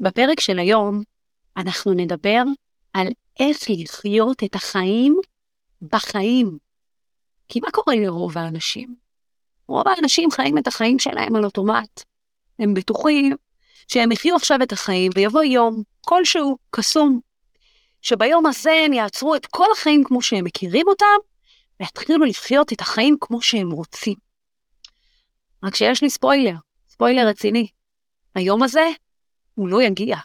בפרק של היום אנחנו נדבר על איך לחיות את החיים בחיים. כי מה קורה לרוב האנשים? רוב האנשים חיים את החיים שלהם על אוטומט. הם בטוחים שהם יחיו עכשיו את החיים ויבוא יום כלשהו, קסום, שביום הזה הם יעצרו את כל החיים כמו שהם מכירים אותם, ויתחילו לחיות את החיים כמו שהם רוצים. רק שיש לי ספוילר, ספוילר רציני. היום הזה, הוא לא יגיע.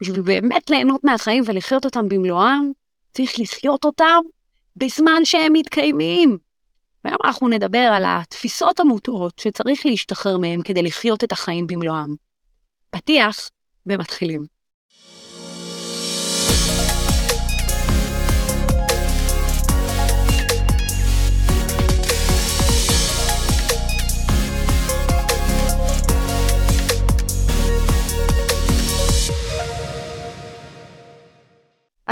בשביל באמת ליהנות מהחיים ולחיות אותם במלואם, צריך לחיות אותם בזמן שהם מתקיימים. והיום אנחנו נדבר על התפיסות המוטעות שצריך להשתחרר מהן כדי לחיות את החיים במלואם. פתיח ומתחילים.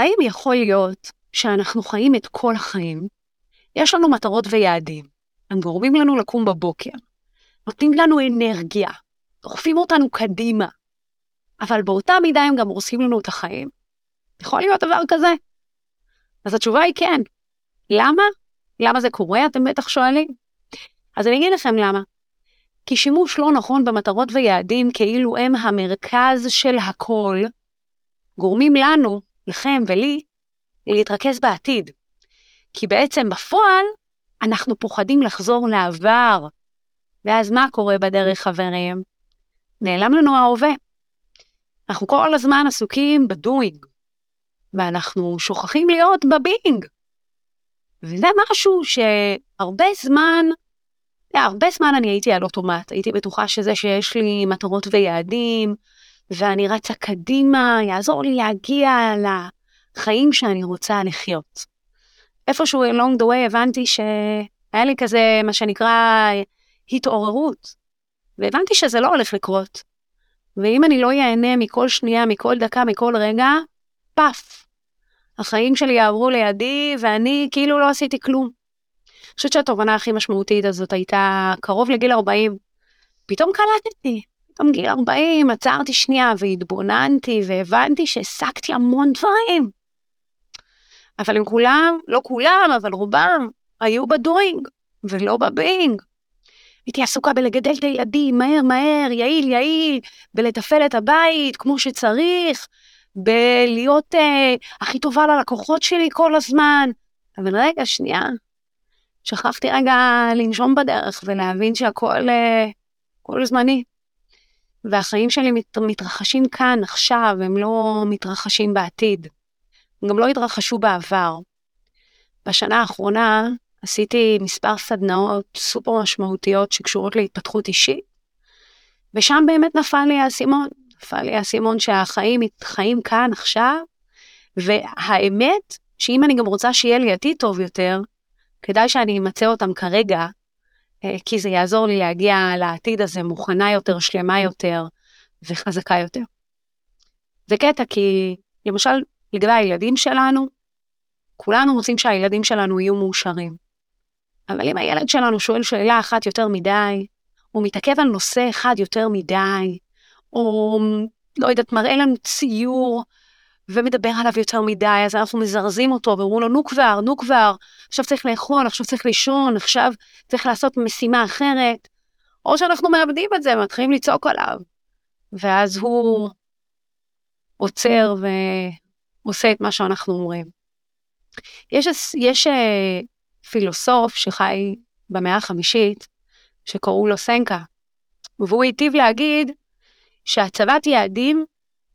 האם יכול להיות שאנחנו חיים את כל החיים, יש לנו מטרות ויעדים, הם גורמים לנו לקום בבוקר, נותנים לנו אנרגיה, דוחפים אותנו קדימה, אבל באותה מידה הם גם הורסים לנו את החיים? יכול להיות דבר כזה? אז התשובה היא כן. למה? למה זה קורה, אתם בטח שואלים? אז אני אגיד לכם למה. כי שימוש לא נכון במטרות ויעדים כאילו הם המרכז של הכל, גורמים לנו, לכם ולי, להתרכז בעתיד. כי בעצם בפועל אנחנו פוחדים לחזור לעבר. ואז מה קורה בדרך, חברים? נעלם לנו ההווה. אנחנו כל הזמן עסוקים בדוינג, ואנחנו שוכחים להיות בבינג. וזה משהו שהרבה זמן, הרבה זמן אני הייתי על אוטומט, הייתי בטוחה שזה שיש לי מטרות ויעדים, ואני רצה קדימה, יעזור לי להגיע לחיים שאני רוצה לחיות. איפשהו along the way הבנתי שהיה לי כזה, מה שנקרא, התעוררות, והבנתי שזה לא הולך לקרות. ואם אני לא ייהנה מכל שנייה, מכל דקה, מכל רגע, פאף. החיים שלי יעברו לידי ואני כאילו לא עשיתי כלום. אני חושבת שהתובנה הכי משמעותית הזאת הייתה קרוב לגיל 40. פתאום קלטתי, פתאום גיל 40, עצרתי שנייה והתבוננתי והבנתי שהעסקתי המון דברים. אבל הם כולם, לא כולם, אבל רובם, היו בדוינג ולא בבינג. הייתי עסוקה בלגדל את הילדים מהר מהר, יעיל יעיל, בלתפעל את הבית כמו שצריך, בלהיות אה, הכי טובה ללקוחות שלי כל הזמן. אבל רגע, שנייה, שכחתי רגע לנשום בדרך ולהבין שהכל אה, כל זמני. והחיים שלי מת, מתרחשים כאן, עכשיו, הם לא מתרחשים בעתיד. הם גם לא התרחשו בעבר. בשנה האחרונה עשיתי מספר סדנאות סופר משמעותיות שקשורות להתפתחות אישית, ושם באמת נפל לי האסימון. נפל לי האסימון שהחיים חיים כאן עכשיו, והאמת שאם אני גם רוצה שיהיה לי עתיד טוב יותר, כדאי שאני אמצא אותם כרגע, כי זה יעזור לי להגיע לעתיד הזה מוכנה יותר, שלמה יותר וחזקה יותר. זה קטע כי למשל לגבי הילדים שלנו, כולנו רוצים שהילדים שלנו יהיו מאושרים. אבל אם הילד שלנו שואל שאלה אחת יותר מדי, או מתעכב על נושא אחד יותר מדי, או לא יודעת, מראה לנו ציור ומדבר עליו יותר מדי, אז אנחנו מזרזים אותו ואומרים לו, נו כבר, נו כבר, עכשיו צריך לאכול, עכשיו צריך לישון, עכשיו צריך לעשות משימה אחרת. או שאנחנו מאבדים את זה, מתחילים לצעוק עליו. ואז הוא עוצר ועושה את מה שאנחנו אומרים. יש, יש אה, פילוסוף שחי במאה החמישית, שקראו לו סנקה, והוא היטיב להגיד שהצבת יעדים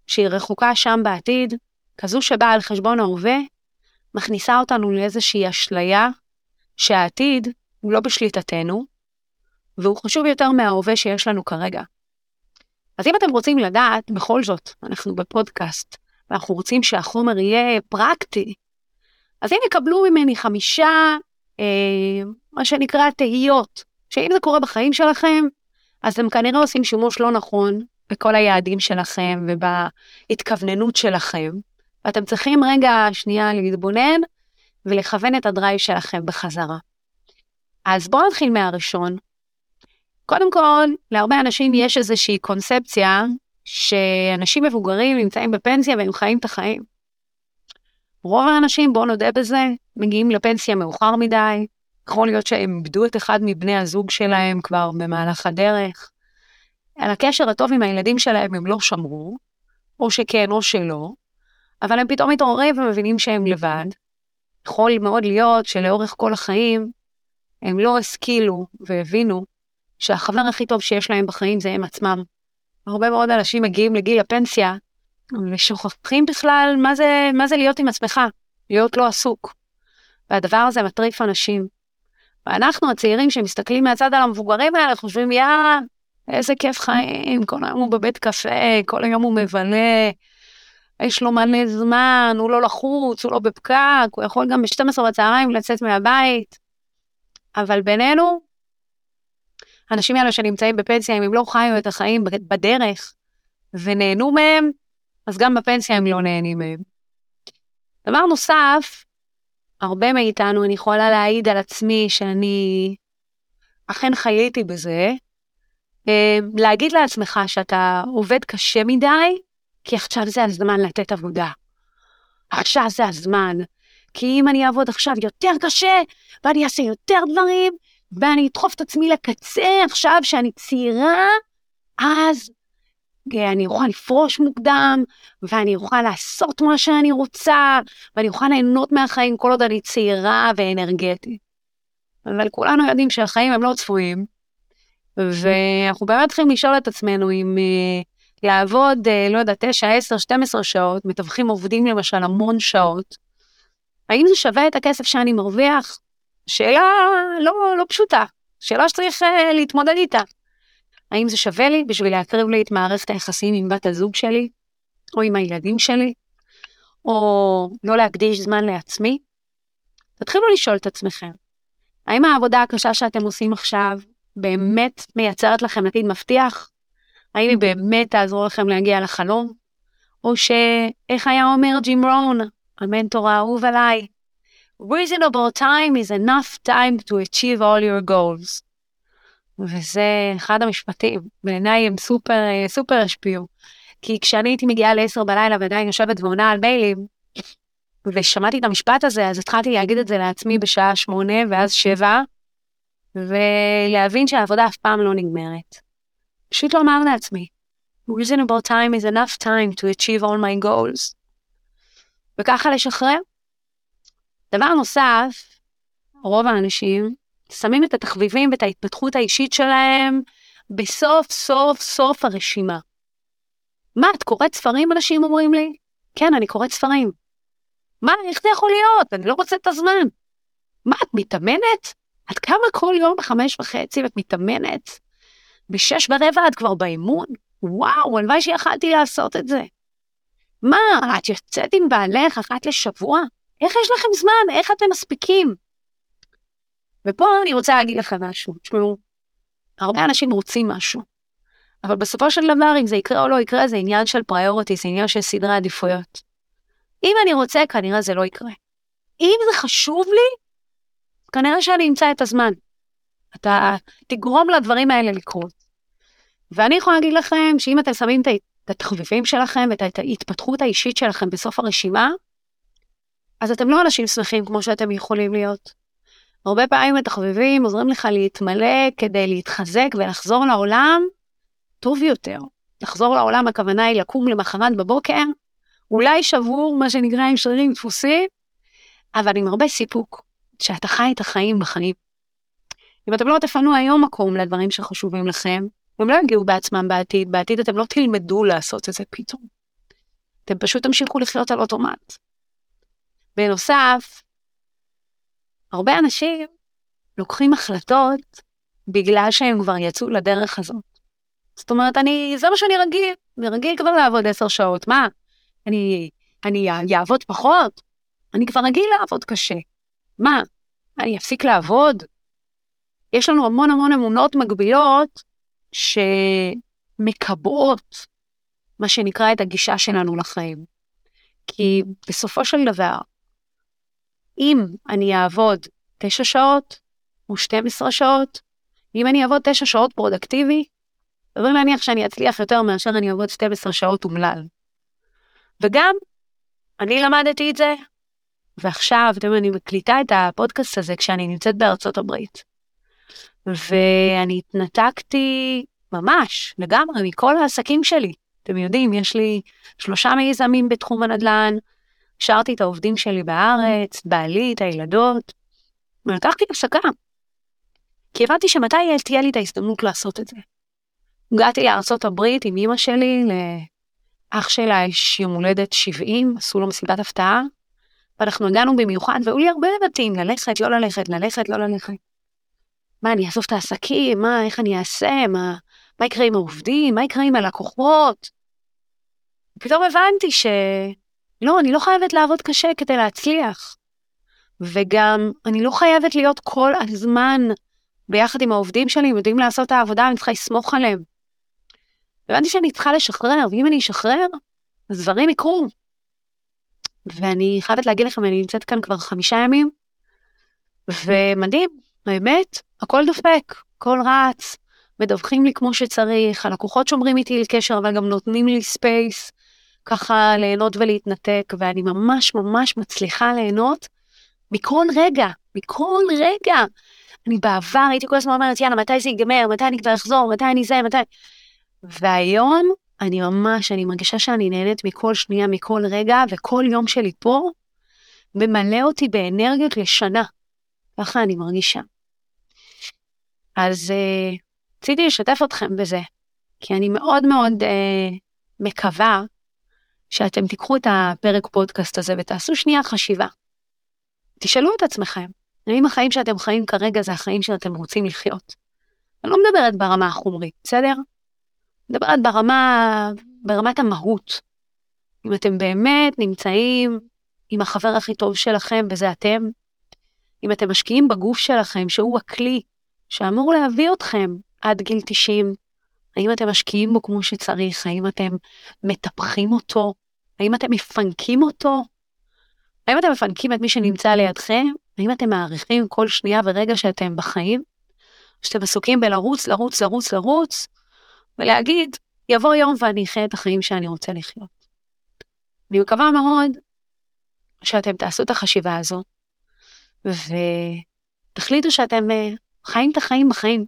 שהיא רחוקה שם בעתיד, כזו שבאה על חשבון ההווה, מכניסה אותנו לאיזושהי אשליה שהעתיד הוא לא בשליטתנו, והוא חשוב יותר מההווה שיש לנו כרגע. אז אם אתם רוצים לדעת, בכל זאת, אנחנו בפודקאסט, ואנחנו רוצים שהחומר יהיה פרקטי, אז אם יקבלו ממני חמישה, אה, מה שנקרא תהיות, שאם זה קורה בחיים שלכם, אז אתם כנראה עושים שימוש לא נכון בכל היעדים שלכם ובהתכווננות שלכם, ואתם צריכים רגע שנייה להתבונן ולכוון את הדרייב שלכם בחזרה. אז בואו נתחיל מהראשון. קודם כל, להרבה אנשים יש איזושהי קונספציה שאנשים מבוגרים נמצאים בפנסיה והם חיים את החיים. רוב האנשים, בואו נודה בזה, מגיעים לפנסיה מאוחר מדי, יכול להיות שהם איבדו את אחד מבני הזוג שלהם כבר במהלך הדרך. על הקשר הטוב עם הילדים שלהם הם לא שמרו, או שכן או שלא, אבל הם פתאום מתעוררים ומבינים שהם לבד. יכול מאוד להיות שלאורך כל החיים הם לא השכילו והבינו שהחבר הכי טוב שיש להם בחיים זה הם עצמם. הרבה מאוד אנשים מגיעים לגיל הפנסיה ושוכחים בכלל מה זה, מה זה להיות עם עצמך, להיות לא עסוק. והדבר הזה מטריף אנשים. ואנחנו הצעירים שמסתכלים מהצד על המבוגרים האלה חושבים יאה, איזה כיף חיים, כל היום הוא בבית קפה, כל היום הוא מבלה, יש לו מלא זמן, הוא לא לחוץ, הוא לא בפקק, הוא יכול גם ב-12 בצהריים לצאת מהבית. אבל בינינו, האנשים האלה שנמצאים בפנסיה, אם הם לא חיו את החיים בדרך ונהנו מהם, אז גם בפנסיה הם לא נהנים מהם. דבר נוסף, הרבה מאיתנו, אני יכולה להעיד על עצמי שאני אכן חייתי בזה, להגיד לעצמך שאתה עובד קשה מדי, כי עכשיו זה הזמן לתת עבודה. עכשיו זה הזמן. כי אם אני אעבוד עכשיו יותר קשה, ואני אעשה יותר דברים, ואני אדחוף את עצמי לקצה עכשיו שאני צעירה, אז אני אוכל לפרוש מוקדם, ואני אוכל לעשות מה שאני רוצה, ואני אוכל ליהנות מהחיים כל עוד אני צעירה ואנרגטית. אבל כולנו יודעים שהחיים הם לא צפויים, ואנחנו באמת צריכים לשאול את עצמנו אם uh, לעבוד, uh, לא יודע, 9, 10, 12 שעות, מתווכים עובדים למשל המון שעות, האם זה שווה את הכסף שאני מרוויח? שאלה לא, לא פשוטה, שאלה שצריך uh, להתמודד איתה. האם זה שווה לי בשביל להקריב לי את מערכת היחסים עם בת הזוג שלי, או עם הילדים שלי, או לא להקדיש זמן לעצמי? תתחילו לשאול את עצמכם, האם העבודה הקשה שאתם עושים עכשיו באמת מייצרת לכם עתיד מבטיח? האם היא באמת תעזור לכם להגיע לחלום? או שאיך היה אומר ג'ים רון, המנטור האהוב עליי, reasonable time is enough time to achieve all your goals. וזה אחד המשפטים, בעיניי הם סופר, סופר השפיעו. כי כשאני הייתי מגיעה ל-10 בלילה ועדיין יושבת ועונה על מיילים, ושמעתי את המשפט הזה, אז התחלתי להגיד את זה לעצמי בשעה 8 ואז 7, ולהבין שהעבודה אף פעם לא נגמרת. פשוט לומר לעצמי, reasonable time is enough time to achieve all my goals. וככה לשחרר. דבר נוסף, רוב האנשים שמים את התחביבים ואת ההתפתחות האישית שלהם בסוף סוף סוף הרשימה. מה, את קוראת ספרים, אנשים אומרים לי? כן, אני קוראת ספרים. מה, איך זה יכול להיות? אני לא רוצה את הזמן. מה, את מתאמנת? את קמה כל יום בחמש וחצי ואת מתאמנת? בשש ורבע את כבר באימון? וואו, הלוואי שיכלתי לעשות את זה. מה, את יוצאת עם בעלך אחת לשבוע? איך יש לכם זמן? איך אתם מספיקים? ופה אני רוצה להגיד לכם משהו. תשמעו, הרבה אנשים רוצים משהו, אבל בסופו של דבר, אם זה יקרה או לא יקרה, זה עניין של פריוריטי, זה עניין של סדרי עדיפויות. אם אני רוצה, כנראה זה לא יקרה. אם זה חשוב לי, כנראה שאני אמצא את הזמן. אתה תגרום לדברים האלה לקרות. ואני יכולה להגיד לכם שאם אתם שמים את התחביבים שלכם ואת ההתפתחות האישית שלכם בסוף הרשימה, אז אתם לא אנשים שמחים כמו שאתם יכולים להיות. הרבה פעמים התחביבים עוזרים לך להתמלא כדי להתחזק ולחזור לעולם טוב יותר. לחזור לעולם הכוונה היא לקום למחרת בבוקר, אולי שבור, מה שנקרא עם שרירים דפוסים, אבל עם הרבה סיפוק, שאתה חי את החיים בחיים. אם אתם לא תפנו היום מקום לדברים שחשובים לכם, הם לא יגיעו בעצמם בעתיד, בעתיד אתם לא תלמדו לעשות את זה פתאום. אתם פשוט תמשיכו לחיות על אוטומט. בנוסף, הרבה אנשים לוקחים החלטות בגלל שהם כבר יצאו לדרך הזאת. זאת אומרת, אני, זה מה שאני רגיל, אני רגיל כבר לעבוד עשר שעות, מה? אני, אני אעבוד פחות? אני כבר רגיל לעבוד קשה. מה, אני אפסיק לעבוד? יש לנו המון המון אמונות מגבילות שמקבעות מה שנקרא את הגישה שלנו לחיים. כי בסופו של דבר, אם אני אעבוד 9 שעות או 12 שעות, אם אני אעבוד 9 שעות פרודקטיבי, סביר להניח שאני אצליח יותר מאשר אני אעבוד 12 שעות אומלל. וגם, אני למדתי את זה, ועכשיו, אתם יודעים, אני מקליטה את הפודקאסט הזה כשאני נמצאת בארצות הברית. ואני התנתקתי ממש, לגמרי, מכל העסקים שלי. אתם יודעים, יש לי שלושה מיזמים בתחום הנדל"ן, השארתי את העובדים שלי בארץ, בעלי, את הילדות, ולקחתי הפסקה. כי הבנתי שמתי תהיה לי את ההזדמנות לעשות את זה. הגעתי לארצות הברית עם אמא שלי, לאח שלה יש יום הולדת 70, עשו לו מסיבת הפתעה, ואנחנו הגענו במיוחד, והיו לי הרבה לבטים, ללכת, לא ללכת, ללכת, לא ללכת. מה, אני אאסוף את העסקים? מה, איך אני אעשה? מה, מה יקרה עם העובדים? מה יקרה עם הלקוחות? פתאום הבנתי שלא, אני לא חייבת לעבוד קשה כדי להצליח. וגם, אני לא חייבת להיות כל הזמן ביחד עם העובדים שלי, הם יודעים לעשות את העבודה, אני צריכה לסמוך עליהם. הבנתי שאני צריכה לשחרר, ואם אני אשחרר, אז דברים יקרו. ואני חייבת להגיד לכם, אני נמצאת כאן כבר חמישה ימים, ומדהים, האמת, הכל דופק, הכל רץ, מדווחים לי כמו שצריך, הלקוחות שומרים איתי לקשר, אבל גם נותנים לי space, ככה ליהנות ולהתנתק, ואני ממש ממש מצליחה ליהנות מכל רגע, מכל רגע. אני בעבר הייתי כל הזמן אומרת, יאללה, מתי זה ייגמר, מתי אני כבר אחזור, מתי אני זה, מתי... והיום אני ממש, אני מרגישה שאני נהנית מכל שנייה, מכל רגע, וכל יום שלי פה ממלא אותי באנרגיות לשנה. ככה אני מרגישה. אז uh, רציתי לשתף אתכם בזה, כי אני מאוד מאוד uh, מקווה שאתם תיקחו את הפרק פודקאסט הזה ותעשו שנייה חשיבה. תשאלו את עצמכם, האם החיים שאתם חיים כרגע זה החיים שאתם רוצים לחיות? אני לא מדברת ברמה החומרית, בסדר? מדברת ברמה, ברמת המהות. אם אתם באמת נמצאים עם החבר הכי טוב שלכם, וזה אתם, אם אתם משקיעים בגוף שלכם, שהוא הכלי שאמור להביא אתכם עד גיל 90, האם אתם משקיעים בו כמו שצריך? האם אתם מטפחים אותו? האם אתם מפנקים אותו? האם אתם מפנקים את מי שנמצא לידכם? האם אתם מעריכים כל שנייה ורגע שאתם בחיים? שאתם עסוקים בלרוץ, לרוץ, לרוץ, לרוץ, ולהגיד, יבוא יום ואני אחיה את החיים שאני רוצה לחיות. אני מקווה מאוד שאתם תעשו את החשיבה הזו, ותחליטו שאתם אה, חיים את החיים בחיים.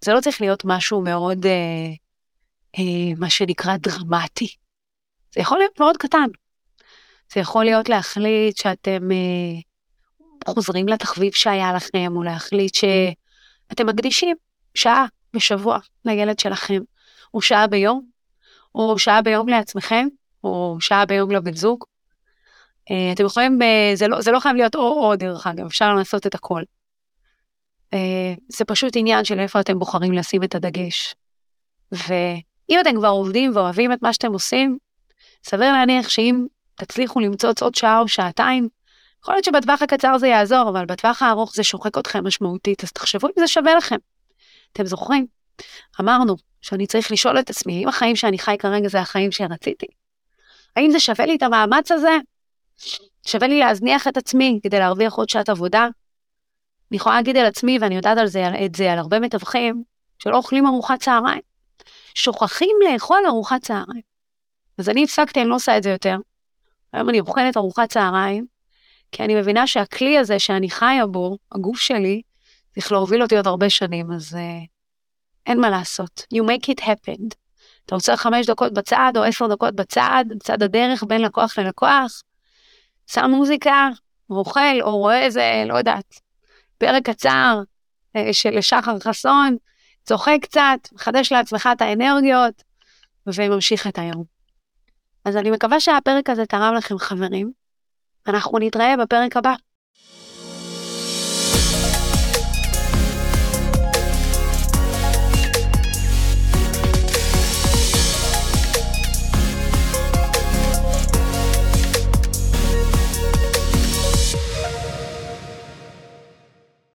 זה לא צריך להיות משהו מאוד, אה, אה, מה שנקרא, דרמטי. זה יכול להיות מאוד קטן. זה יכול להיות להחליט שאתם אה, חוזרים לתחביב שהיה לכם, או להחליט שאתם מקדישים שעה בשבוע לילד שלכם, או שעה ביום, או שעה ביום לעצמכם, או שעה ביום לבן זוג. Uh, אתם יכולים, uh, זה, לא, זה לא חייב להיות או-או דרך אגב, אפשר לעשות את הכל. Uh, זה פשוט עניין של איפה אתם בוחרים לשים את הדגש. ואם אתם כבר עובדים ואוהבים את מה שאתם עושים, סביר להניח שאם תצליחו למצוא עוד שעה או שעתיים, יכול להיות שבטווח הקצר זה יעזור, אבל בטווח הארוך זה שוחק אתכם משמעותית, אז תחשבו אם זה שווה לכם. אתם זוכרים? אמרנו שאני צריך לשאול את עצמי, האם החיים שאני חי כרגע זה החיים שרציתי? האם זה שווה לי את המאמץ הזה? שווה לי להזניח את עצמי כדי להרוויח עוד שעת עבודה? אני יכולה להגיד על עצמי, ואני יודעת על זה, את זה על הרבה מתווכים, שלא אוכלים ארוחת צהריים. שוכחים לאכול ארוחת צהריים. אז אני הפסקתי, אני לא עושה את זה יותר. היום אני אוכלת ארוחת צהריים, כי אני מבינה שהכלי הזה שאני חיה בו, הגוף שלי, צריך להוביל אותי עוד הרבה שנים, אז uh, אין מה לעשות. You make it happen. אתה רוצה חמש דקות בצד או עשר דקות בצד, בצד הדרך בין לקוח ללקוח, שם מוזיקה, או אוכל, או רואה איזה, לא יודעת, פרק קצר uh, של שחר חסון, צוחק קצת, מחדש לעצמך את האנרגיות, וממשיך את היום. אז אני מקווה שהפרק הזה תרם לכם חברים. אנחנו נתראה בפרק הבא.